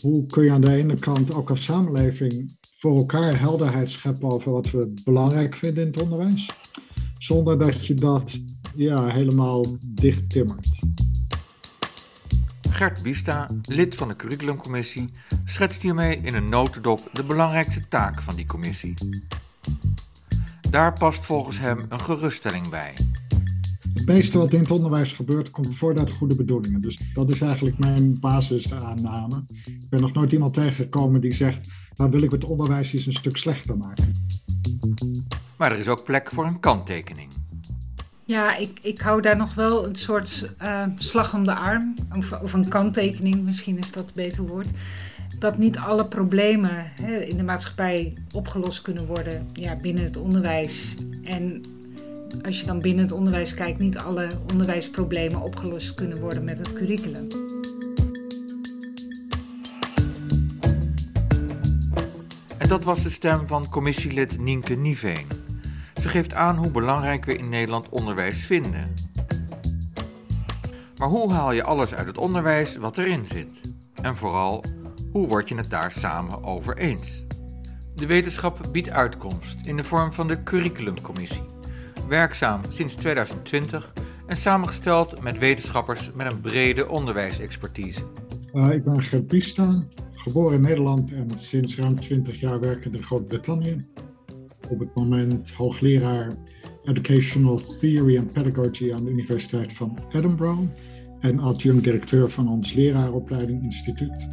hoe kun je aan de ene kant ook als samenleving voor elkaar helderheid scheppen over wat we belangrijk vinden in het onderwijs, zonder dat je dat ja, helemaal dicht timmert. Gert Bista, lid van de curriculumcommissie, schetst hiermee in een notendop de belangrijkste taak van die commissie. Daar past volgens hem een geruststelling bij. Het meeste wat in het onderwijs gebeurt, komt voort uit goede bedoelingen. Dus dat is eigenlijk mijn basisaanname. Ik ben nog nooit iemand tegengekomen die zegt, nou wil ik het onderwijs eens een stuk slechter maken. Maar er is ook plek voor een kanttekening. Ja, ik, ik hou daar nog wel een soort uh, slag om de arm, of, of een kanttekening, misschien is dat een beter woord. Dat niet alle problemen hè, in de maatschappij opgelost kunnen worden ja, binnen het onderwijs. En als je dan binnen het onderwijs kijkt, niet alle onderwijsproblemen opgelost kunnen worden met het curriculum. Dat was de stem van commissielid Nienke Niveen. Ze geeft aan hoe belangrijk we in Nederland onderwijs vinden. Maar hoe haal je alles uit het onderwijs wat erin zit? En vooral, hoe word je het daar samen over eens? De wetenschap biedt uitkomst in de vorm van de Curriculumcommissie werkzaam sinds 2020 en samengesteld met wetenschappers met een brede onderwijsexpertise. Uh, ik ben Gert Biesta, geboren in Nederland en sinds ruim 20 jaar werkend in Groot-Brittannië. Op het moment hoogleraar Educational Theory and Pedagogy aan de Universiteit van Edinburgh en adjunct directeur van ons leraaropleiding instituut.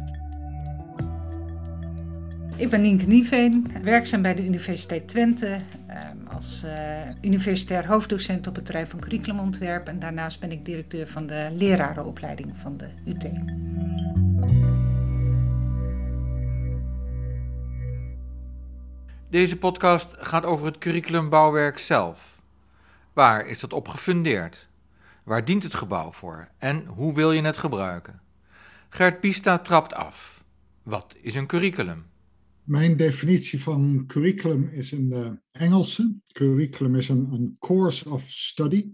Ik ben Nienke Nieveen, werkzaam bij de Universiteit Twente als uh, universitair hoofddocent op het terrein van curriculumontwerp. En daarnaast ben ik directeur van de lerarenopleiding van de UT. Deze podcast gaat over het curriculumbouwwerk zelf. Waar is dat op gefundeerd? Waar dient het gebouw voor? En hoe wil je het gebruiken? Gert Pista trapt af. Wat is een curriculum? Mijn definitie van curriculum is een uh, Engelse. Curriculum is een, course of study.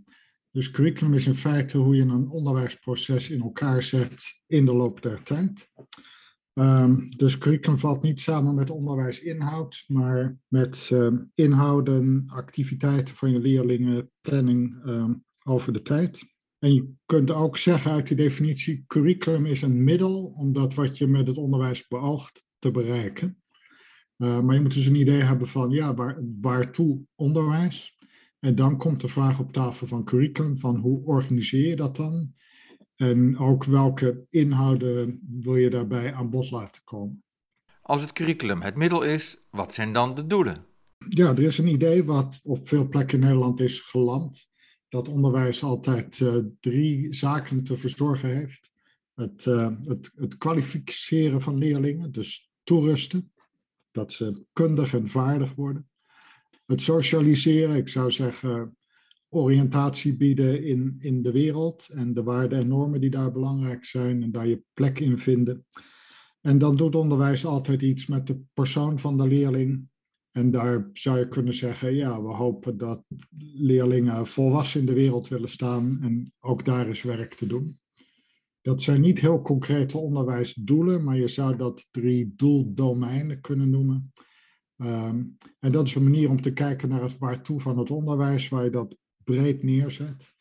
Dus curriculum is in feite hoe je een onderwijsproces in elkaar zet in de loop der tijd. Um, dus curriculum valt niet samen met onderwijsinhoud, maar met um, inhouden, activiteiten van je leerlingen, planning um, over de tijd. En je kunt ook zeggen uit die definitie, curriculum is een middel om dat wat je met het onderwijs beoogt te bereiken. Maar je moet dus een idee hebben van, ja, waar, waartoe onderwijs? En dan komt de vraag op tafel van curriculum, van hoe organiseer je dat dan? En ook welke inhouden wil je daarbij aan bod laten komen? Als het curriculum het middel is, wat zijn dan de doelen? Ja, er is een idee wat op veel plekken in Nederland is geland. Dat onderwijs altijd uh, drie zaken te verzorgen heeft. Het, uh, het, het kwalificeren van leerlingen, dus toerusten dat ze kundig en vaardig worden. Het socialiseren, ik zou zeggen, oriëntatie bieden in, in de wereld en de waarden en normen die daar belangrijk zijn en daar je plek in vinden. En dan doet onderwijs altijd iets met de persoon van de leerling. En daar zou je kunnen zeggen, ja, we hopen dat leerlingen volwassen in de wereld willen staan en ook daar is werk te doen. Dat zijn niet heel concrete onderwijsdoelen, maar je zou dat drie doeldomeinen kunnen noemen. Um, en dat is een manier om te kijken naar het waartoe van het onderwijs, waar je dat breed neerzet.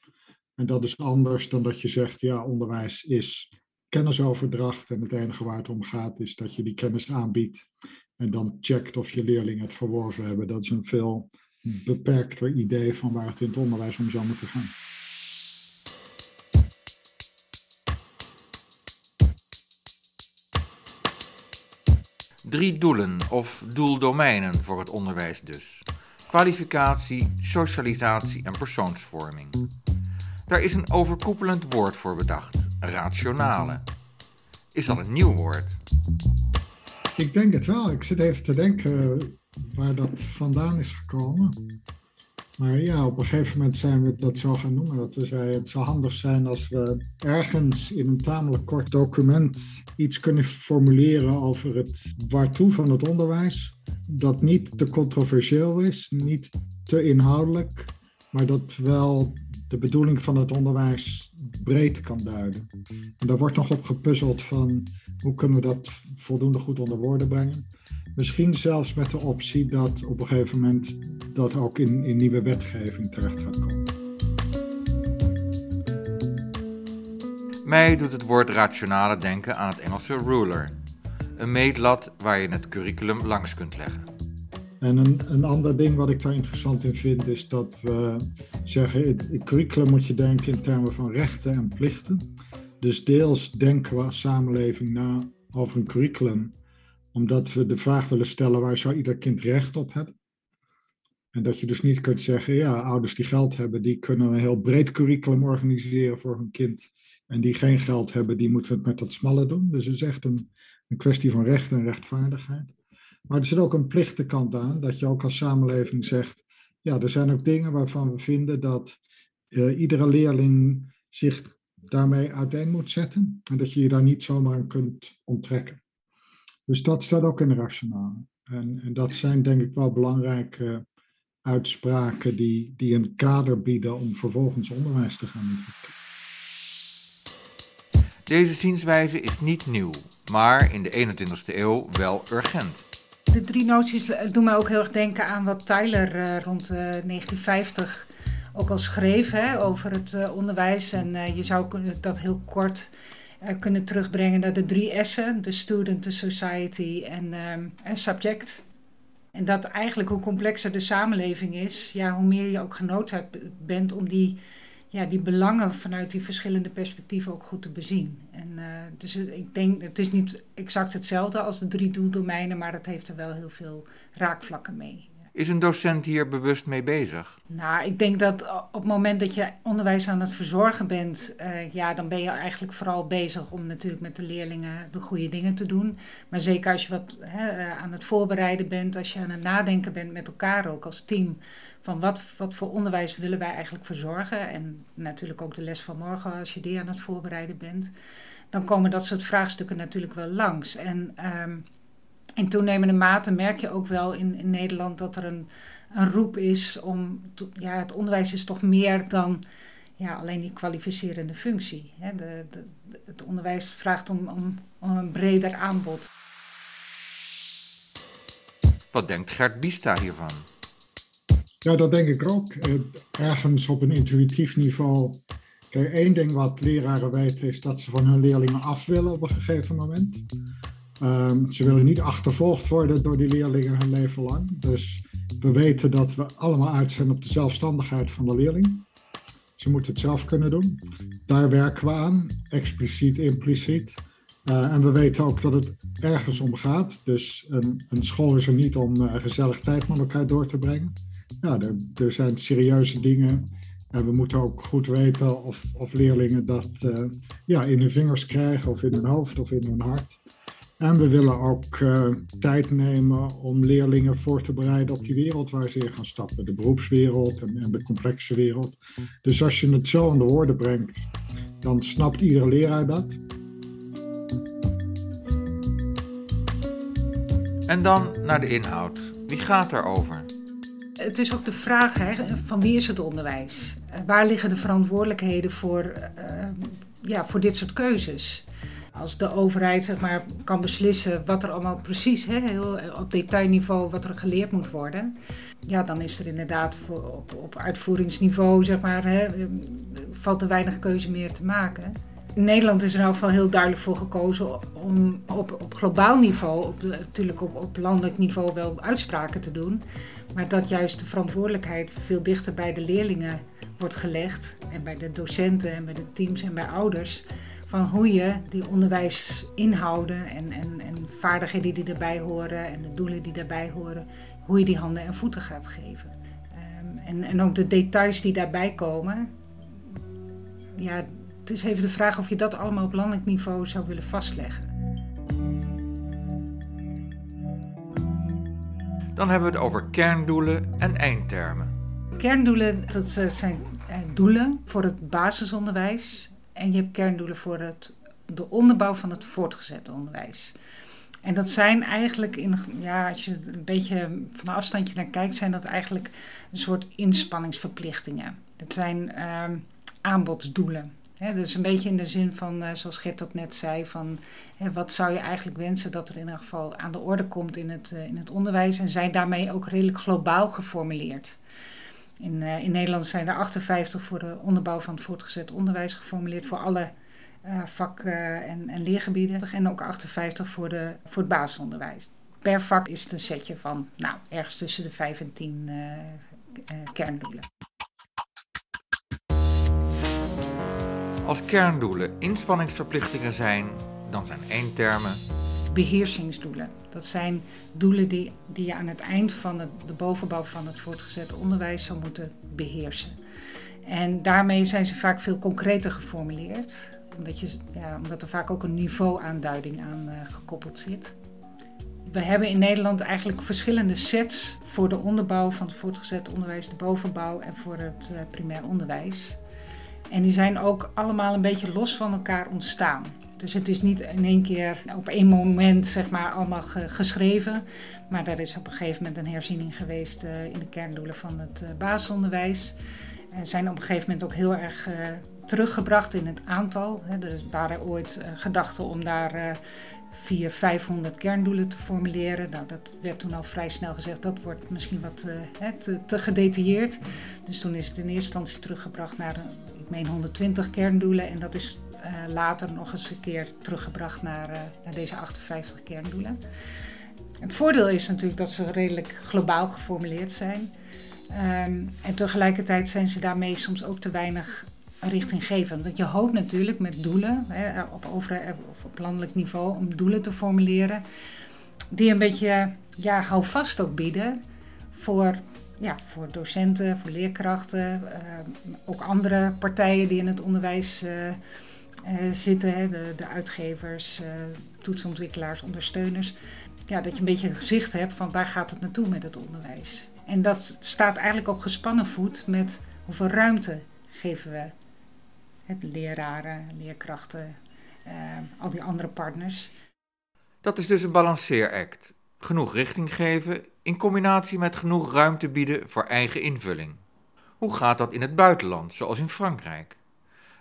En dat is anders dan dat je zegt, ja, onderwijs is kennisoverdracht en het enige waar het om gaat is dat je die kennis aanbiedt en dan checkt of je leerlingen het verworven hebben. Dat is een veel beperkter idee van waar het in het onderwijs om zou moeten gaan. Drie doelen of doeldomeinen voor het onderwijs dus. Kwalificatie, socialisatie en persoonsvorming. Daar is een overkoepelend woord voor bedacht: rationale. Is dat een nieuw woord? Ik denk het wel. Ik zit even te denken waar dat vandaan is gekomen. Maar ja, op een gegeven moment zijn we dat zo gaan noemen. Dat we zeiden, het zou handig zijn als we ergens in een tamelijk kort document iets kunnen formuleren over het waartoe van het onderwijs. Dat niet te controversieel is, niet te inhoudelijk, maar dat wel de bedoeling van het onderwijs breed kan duiden. En daar wordt nog op gepuzzeld van hoe kunnen we dat voldoende goed onder woorden brengen. Misschien zelfs met de optie dat op een gegeven moment dat ook in, in nieuwe wetgeving terecht gaat komen. Mij doet het woord rationale denken aan het Engelse ruler. Een meetlat waar je het curriculum langs kunt leggen. En een, een ander ding wat ik daar interessant in vind, is dat we zeggen, het curriculum moet je denken in termen van rechten en plichten. Dus deels denken we als samenleving na over een curriculum, omdat we de vraag willen stellen, waar zou ieder kind recht op hebben? En dat je dus niet kunt zeggen, ja, ouders die geld hebben, die kunnen een heel breed curriculum organiseren voor hun kind. En die geen geld hebben, die moeten het met dat smalle doen. Dus het is echt een, een kwestie van recht en rechtvaardigheid. Maar er zit ook een plichtekant aan, dat je ook als samenleving zegt, ja, er zijn ook dingen waarvan we vinden dat uh, iedere leerling zich daarmee uiteen moet zetten en dat je je daar niet zomaar aan kunt onttrekken. Dus dat staat ook in de rationale. En, en dat zijn denk ik wel belangrijke uitspraken die, die een kader bieden om vervolgens onderwijs te gaan ontwikkelen. Deze zienswijze is niet nieuw, maar in de 21ste eeuw wel urgent. De drie noties doen mij ook heel erg denken aan wat Tyler uh, rond uh, 1950 ook al schreef hè, over het uh, onderwijs. En uh, je zou dat heel kort kunnen terugbrengen naar de drie S'en: de student, de society en, en subject. En dat eigenlijk hoe complexer de samenleving is, ja, hoe meer je ook genoodzaakt bent om die ja, die belangen vanuit die verschillende perspectieven ook goed te bezien. En dus ik denk, het is niet exact hetzelfde als de drie doeldomeinen, maar het heeft er wel heel veel raakvlakken mee. Is een docent hier bewust mee bezig? Nou, ik denk dat op het moment dat je onderwijs aan het verzorgen bent, uh, ja, dan ben je eigenlijk vooral bezig om natuurlijk met de leerlingen de goede dingen te doen. Maar zeker als je wat hè, aan het voorbereiden bent, als je aan het nadenken bent met elkaar ook als team van wat, wat voor onderwijs willen wij eigenlijk verzorgen. En natuurlijk ook de les van morgen als je die aan het voorbereiden bent. Dan komen dat soort vraagstukken natuurlijk wel langs. En um, in toenemende mate merk je ook wel in, in Nederland dat er een, een roep is om. ja, het onderwijs is toch meer dan ja, alleen die kwalificerende functie. Hè. De, de, het onderwijs vraagt om, om, om een breder aanbod. Wat denkt Gert Bista hiervan? Ja, dat denk ik ook. Eh, ergens op een intuïtief niveau. Kijk, één ding wat leraren weten is dat ze van hun leerlingen af willen op een gegeven moment. Um, ze willen niet achtervolgd worden door die leerlingen hun leven lang. Dus we weten dat we allemaal uit zijn op de zelfstandigheid van de leerling. Ze moeten het zelf kunnen doen. Daar werken we aan, expliciet, impliciet. Uh, en we weten ook dat het ergens om gaat. Dus een, een school is er niet om uh, gezellig tijd met elkaar door te brengen ja, er, er, zijn serieuze dingen. En we moeten ook goed weten of, of leerlingen dat uh, ja, in hun vingers krijgen, of in hun hoofd of in hun hart. En we willen ook uh, tijd nemen om leerlingen voor te bereiden op die wereld waar ze in gaan stappen. De beroepswereld en, en de complexe wereld. Dus als je het zo aan de woorden brengt, dan snapt iedere leraar dat. En dan naar de inhoud. Wie gaat erover? het is ook de vraag hè, van wie is het onderwijs? Waar liggen de verantwoordelijkheden voor, uh, ja, voor dit soort keuzes? Als de overheid zeg maar, kan beslissen wat er allemaal precies, hè, heel, op detailniveau, wat er geleerd moet worden, ja, dan is er inderdaad op, op uitvoeringsniveau, zeg maar, hè, valt er weinig keuze meer te maken. In Nederland is er in ieder geval heel duidelijk voor gekozen om op, op globaal niveau, op, natuurlijk op landelijk niveau wel uitspraken te doen. Maar dat juist de verantwoordelijkheid veel dichter bij de leerlingen wordt gelegd. En bij de docenten en bij de teams en bij ouders. Van hoe je die onderwijsinhouden en, en, en vaardigheden die erbij horen en de doelen die daarbij horen, hoe je die handen en voeten gaat geven. Um, en, en ook de details die daarbij komen. Ja, het is even de vraag of je dat allemaal op landelijk niveau zou willen vastleggen. Dan hebben we het over kerndoelen en eindtermen. Kerndoelen, dat eh, zijn eh, doelen voor het basisonderwijs. En je hebt kerndoelen voor het, de onderbouw van het voortgezet onderwijs. En dat zijn eigenlijk, in, ja, als je een beetje van een afstandje naar kijkt, zijn dat eigenlijk een soort inspanningsverplichtingen. Dat zijn uh, aanbodsdoelen. dus een beetje in de zin van, uh, zoals Gert dat net zei, van wat zou je eigenlijk wensen dat er in ieder geval aan de orde komt in het, in het onderwijs en zijn daarmee ook redelijk globaal geformuleerd. In, in Nederland zijn er 58 voor de onderbouw van het voortgezet onderwijs geformuleerd voor alle vak- en, en leergebieden en ook 58 voor, de, voor het basisonderwijs per vak is het een setje van nou, ergens tussen de 5 en 10 uh, uh, kerndoelen. Als kerndoelen inspanningsverplichtingen zijn, dan zijn één termen. Beheersingsdoelen. Dat zijn doelen die, die je aan het eind van de bovenbouw van het voortgezet onderwijs zou moeten beheersen. En daarmee zijn ze vaak veel concreter geformuleerd, omdat, je, ja, omdat er vaak ook een niveauaanduiding aan uh, gekoppeld zit we hebben in Nederland eigenlijk verschillende sets voor de onderbouw van het voortgezet onderwijs, de bovenbouw en voor het uh, primair onderwijs. En die zijn ook allemaal een beetje los van elkaar ontstaan. Dus het is niet in één keer op één moment zeg maar, allemaal geschreven. Maar er is op een gegeven moment een herziening geweest uh, in de kerndoelen van het uh, basisonderwijs. Er zijn op een gegeven moment ook heel erg teruggebracht in het aantal. Er waren ooit gedachten om daar 400, 500 kerndoelen te formuleren. Nou, dat werd toen al vrij snel gezegd, dat wordt misschien wat te, te, gedetailleerd. Dus toen is het in eerste instantie teruggebracht naar, ik meen, 120 kerndoelen. En dat is later nog eens een keer teruggebracht naar, uh, naar deze 58 kerndoelen. Het voordeel is natuurlijk dat ze redelijk globaal geformuleerd zijn. Um, en tegelijkertijd zijn ze daarmee soms ook te weinig richtinggevend. Want je hoopt natuurlijk met doelen hè, op over of op landelijk niveau om doelen te formuleren die een beetje ja, houvast ook bieden voor, ja, voor docenten, voor leerkrachten, ook andere partijen die in het onderwijs zitten, hè, de, de uitgevers, toetsontwikkelaars, ondersteuners. Ja, dat je een beetje een gezicht hebt van waar gaat het naartoe met het onderwijs. En dat staat eigenlijk op gespannen voet met hoeveel ruimte geven we het leraren, leerkrachten, uh, al die andere partners. Dat is dus een balanceeract. Genoeg richting geven in combinatie met genoeg ruimte bieden voor eigen invulling. Hoe gaat dat in het buitenland, zoals in Frankrijk?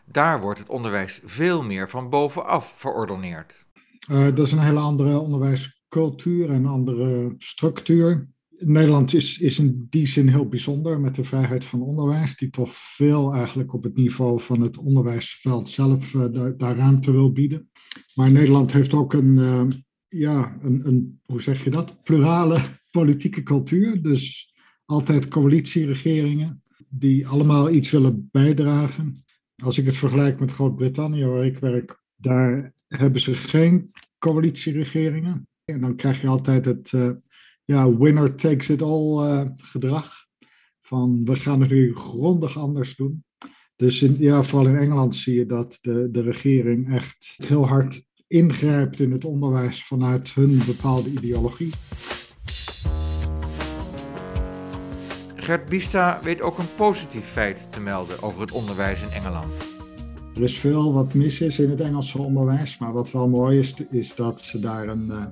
Daar wordt het onderwijs veel meer van bovenaf verordoneerd. Uh, dat is een hele andere onderwijscultuur en andere structuur. Nederland is, is in die zin heel bijzonder met de vrijheid van onderwijs, die toch veel eigenlijk op het niveau van het onderwijsveld zelf uh, daar, ruimte wil bieden. Maar Nederland heeft ook een, uh, ja, een, een, hoe zeg je dat, plurale politieke cultuur. Dus altijd coalitieregeringen die allemaal iets willen bijdragen. Als ik het vergelijk met Groot-Brittannië, waar ik werk, daar hebben ze geen coalitieregeringen. En dan krijg je altijd het uh, ja, winner takes it all uh, gedrag. Van we gaan het nu grondig anders doen. Dus ja, vooral in Engeland zie je dat de, de regering echt heel hard ingrijpt in het onderwijs vanuit hun bepaalde ideologie. Gert Bista weet ook een positief feit te melden over het onderwijs in Engeland. Er is veel wat mis is in het Engelse onderwijs, maar wat wel mooi is, is dat ze daar een, uh,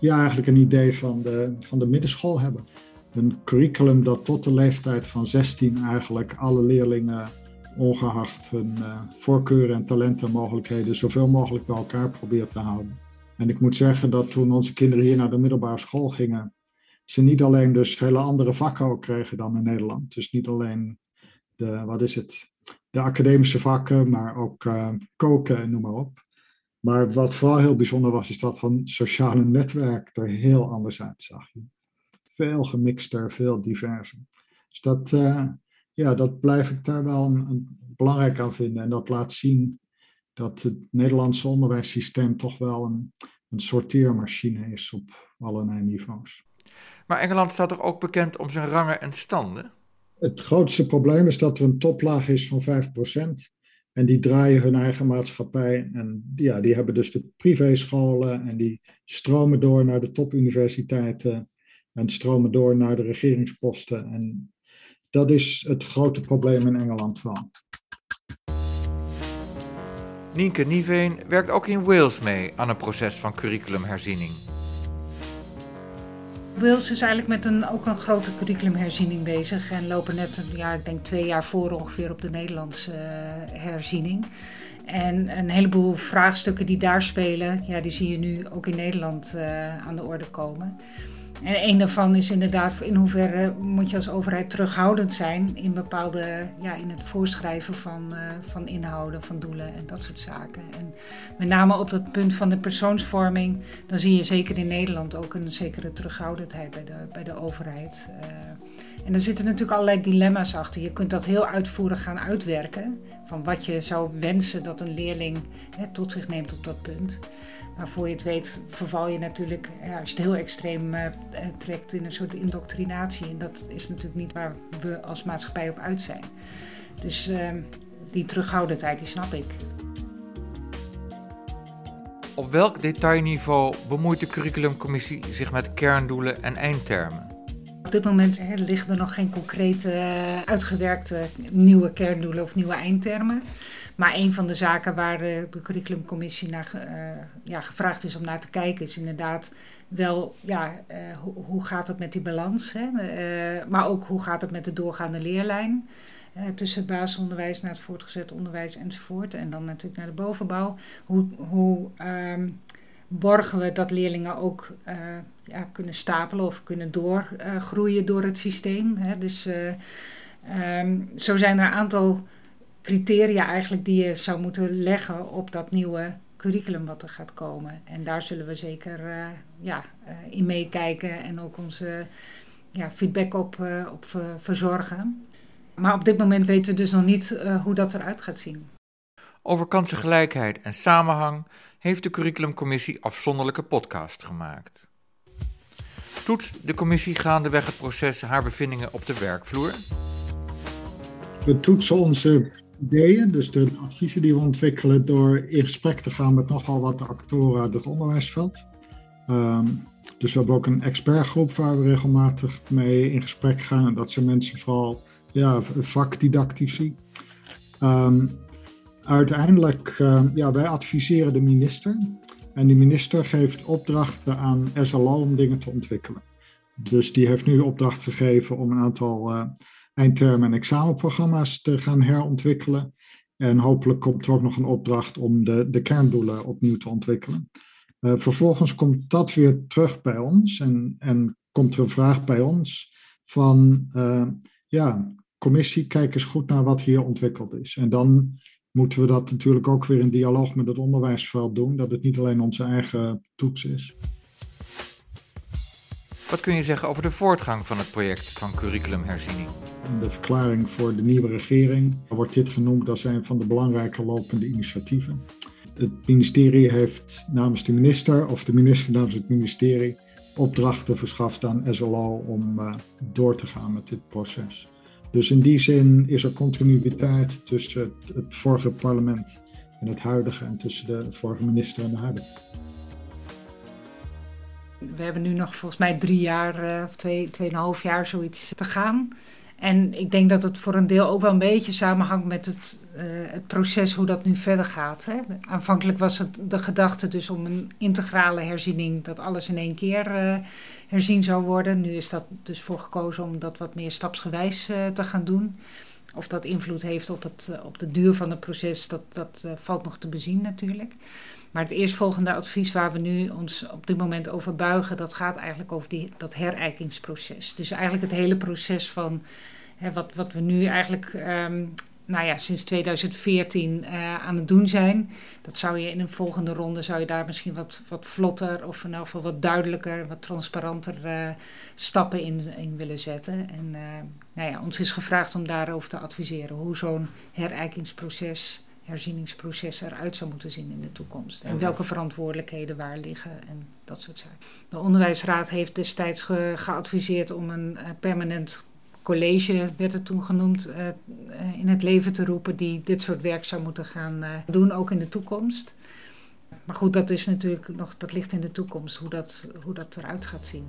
ja, eigenlijk een idee van de, van de middenschool hebben. Een curriculum dat tot de leeftijd van 16 eigenlijk alle leerlingen, ongeacht hun uh, voorkeuren en talenten en mogelijkheden, zoveel mogelijk bij elkaar probeert te houden. En ik moet zeggen dat toen onze kinderen hier naar de middelbare school gingen, ze niet alleen dus hele andere vakken kregen dan in Nederland. Dus niet alleen de, wat is het, de academische vakken, maar ook uh, koken en noem maar op. Maar wat vooral heel bijzonder was, is dat het sociale netwerk er heel anders uitzag. Veel gemixter, veel diverser. Dus dat, uh, ja, dat blijf ik daar wel een belangrijk aan vinden. En dat laat zien dat het Nederlandse onderwijssysteem toch wel een, een sorteermachine is op allerlei niveaus. Maar Engeland staat toch ook bekend om zijn rangen en standen? Het grootste probleem is dat er een toplaag is van 5%. En die draaien hun eigen maatschappij. En ja, die hebben dus de privéscholen en die stromen door naar de topuniversiteiten en stromen door naar de regeringsposten. En dat is het grote probleem in Engeland van. Nienke Niveen werkt ook in Wales mee aan een proces van curriculumherziening. Wils is eigenlijk met een, ook een grote curriculumherziening bezig. En lopen net, ja, ik denk twee jaar voor ongeveer op de Nederlandse uh, herziening. En een heleboel vraagstukken die daar spelen, ja, die zie je nu ook in Nederland uh, aan de orde komen. En een daarvan is inderdaad in hoeverre moet je als overheid terughoudend zijn in bepaalde, ja, in het voorschrijven van, uh, van inhouden, van doelen en dat soort zaken. En met name op dat punt van de persoonsvorming, dan zie je zeker in Nederland ook een zekere terughoudendheid bij de, bij de overheid. Uh, en er zitten natuurlijk allerlei dilemma's achter. Je kunt dat heel uitvoerig gaan uitwerken, van wat je zou wensen dat een leerling hè, tot zich neemt op dat punt. Maar voor je het weet verval je natuurlijk, als je het heel extreem uh, trekt, in een soort indoctrinatie. En dat is natuurlijk niet waar we als maatschappij op uit zijn. Dus uh, die terughoudendheid, die snap ik. Op welk detailniveau bemoeit de curriculumcommissie zich met kerndoelen en eindtermen? Op dit moment liggen er nog geen concrete, uitgewerkte nieuwe kerndoelen of nieuwe eindtermen. Maar een van de zaken waar de, de curriculumcommissie naar uh, ja, gevraagd is om naar te kijken, is inderdaad wel, ja, ho hoe gaat het met die balans? Hè? Maar ook hoe gaat het met de doorgaande leerlijn? tussen het basisonderwijs naar het voortgezet onderwijs enzovoort. En dan natuurlijk naar de bovenbouw. Hoe, hoe um, borgen we dat leerlingen ook ja, kunnen stapelen of kunnen doorgroeien door het systeem? Hè? Dus um, zo zijn er een aantal criteria eigenlijk die je zou moeten leggen op dat nieuwe curriculum wat er gaat komen. En daar zullen we zeker uh, ja, in meekijken en ook onze ja, feedback op, op verzorgen. Maar op dit moment weten we dus nog niet hoe dat eruit gaat zien. Over kansengelijkheid en samenhang heeft de curriculumcommissie afzonderlijke podcast gemaakt. Toetst de commissie gaandeweg het proces haar bevindingen op de werkvloer? We toetsen onze ideeën, dus de adviezen die we ontwikkelen, door in gesprek te gaan met nogal wat actoren uit het onderwijsveld. Um, dus we hebben ook een expertgroep waar we regelmatig mee in gesprek gaan. En dat zijn mensen vooral ja, vakdidactici. Um, uiteindelijk, uh, ja, wij adviseren de minister. En die minister geeft opdrachten aan SLO om dingen te ontwikkelen. Dus die heeft nu de opdracht gegeven om een aantal uh, eindterm- en examenprogramma's te gaan herontwikkelen. En hopelijk komt er ook nog een opdracht om de, de kerndoelen opnieuw te ontwikkelen. Uh, vervolgens komt dat weer terug bij ons en, en komt er een vraag bij ons van, uh, ja, commissie, kijk eens goed naar wat hier ontwikkeld is. En dan moeten we dat natuurlijk ook weer in dialoog met het onderwijsveld doen, dat het niet alleen onze eigen toets is. Wat kun je zeggen over de voortgang van het project van curriculumherziening? In de verklaring voor de nieuwe regering wordt dit genoemd als een van de belangrijke lopende initiatieven. Het ministerie heeft namens de minister of de minister namens het ministerie opdrachten verschaft aan SLO om uh, door te gaan met dit proces. Dus in die zin is er continuïteit tussen het, vorige parlement en het huidige en tussen de vorige minister en de huidige. We hebben nu nog volgens mij drie jaar uh, of twee, tweeënhalf jaar zoiets te gaan. En ik denk dat het voor een deel ook wel een beetje samenhangt met het, uh, het proces hoe dat nu verder gaat. Hè. Aanvankelijk was het de gedachte dus om een integrale herziening, dat alles in één keer uh, herzien zou worden. Nu is dat dus voor gekozen om dat wat meer stapsgewijs uh, te gaan doen. Of dat invloed heeft op, het, op de duur van het proces, dat, dat valt nog te bezien natuurlijk. Maar het eerstvolgende advies waar we nu ons op dit moment over buigen, dat gaat eigenlijk over die, dat herijkingsproces. Dus eigenlijk het hele proces van hè, wat, wat we nu eigenlijk um, nou ja, sinds 2014 uh, aan het doen zijn. Dat zou je in een volgende ronde, zou je daar misschien wat, wat vlotter of in geval wat duidelijker, wat transparanter uh, stappen in, in willen zetten. En uh, nou ja, ons is gevraagd om daarover te adviseren hoe zo'n herijkingsproces herzieningsproces eruit zou moeten zien in de toekomst. En welke verantwoordelijkheden waar liggen en dat soort zaken. De Onderwijsraad heeft destijds ge geadviseerd om een uh, permanent college, werd het toen genoemd, uh, uh, in het leven te roepen die dit soort werk zou moeten gaan doen, ook in de toekomst. Maar goed, dat is natuurlijk nog, dat ligt in de toekomst, hoe dat, hoe dat eruit gaat zien.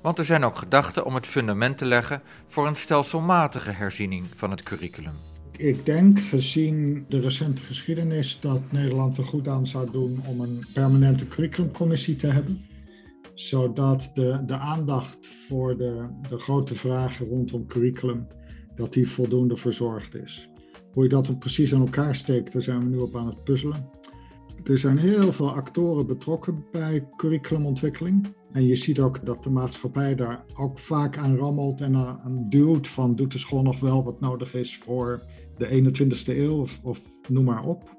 Want er zijn ook gedachten om het fundament te leggen voor een stelselmatige herziening van het curriculum. Ik denk, gezien de recente geschiedenis, dat Nederland er goed aan zou doen om een permanente curriculumcommissie te hebben. zodat de, de aandacht voor de, de grote vragen rondom curriculum, dat die voldoende verzorgd is. Hoe je dat precies aan elkaar steekt, daar zijn we nu op aan het puzzelen. Er zijn heel veel actoren betrokken bij curriculumontwikkeling. En je ziet ook dat de maatschappij daar ook vaak aan rammelt en aan duwt van doet de school nog wel wat nodig is voor de 21ste eeuw of, of noem maar op.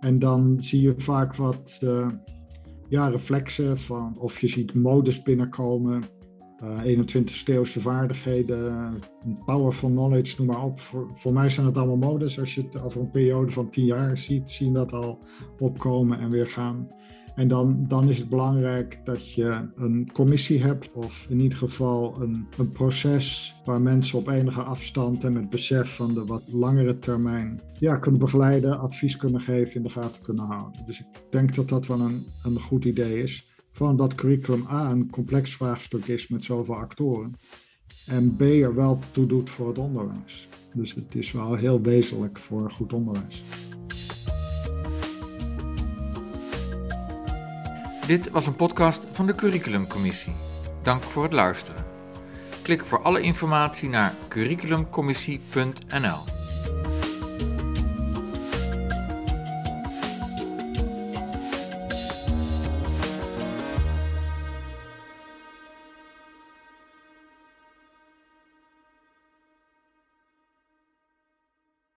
En dan zie je vaak wat uh, ja, reflexen van of je ziet modes binnenkomen, uh, 21 e eeuwse vaardigheden, powerful knowledge, noem maar op. Voor, voor mij zijn het allemaal modes. Als je het over een periode van 10 jaar ziet, zien dat al opkomen en weer gaan. En dan, dan is het belangrijk dat je een commissie hebt, of in ieder geval een, een proces waar mensen op enige afstand en met besef van de wat langere termijn ja, kunnen begeleiden, advies kunnen geven, in de gaten kunnen houden. Dus ik denk dat dat wel een, een goed idee is. Van dat curriculum A een complex vraagstuk is met zoveel actoren. En B er wel toe doet voor het onderwijs. Dus het is wel heel wezenlijk voor goed onderwijs. Dit was een podcast van de Curriculumcommissie. Dank voor het luisteren. Klik voor alle informatie naar curriculumcommissie.nl.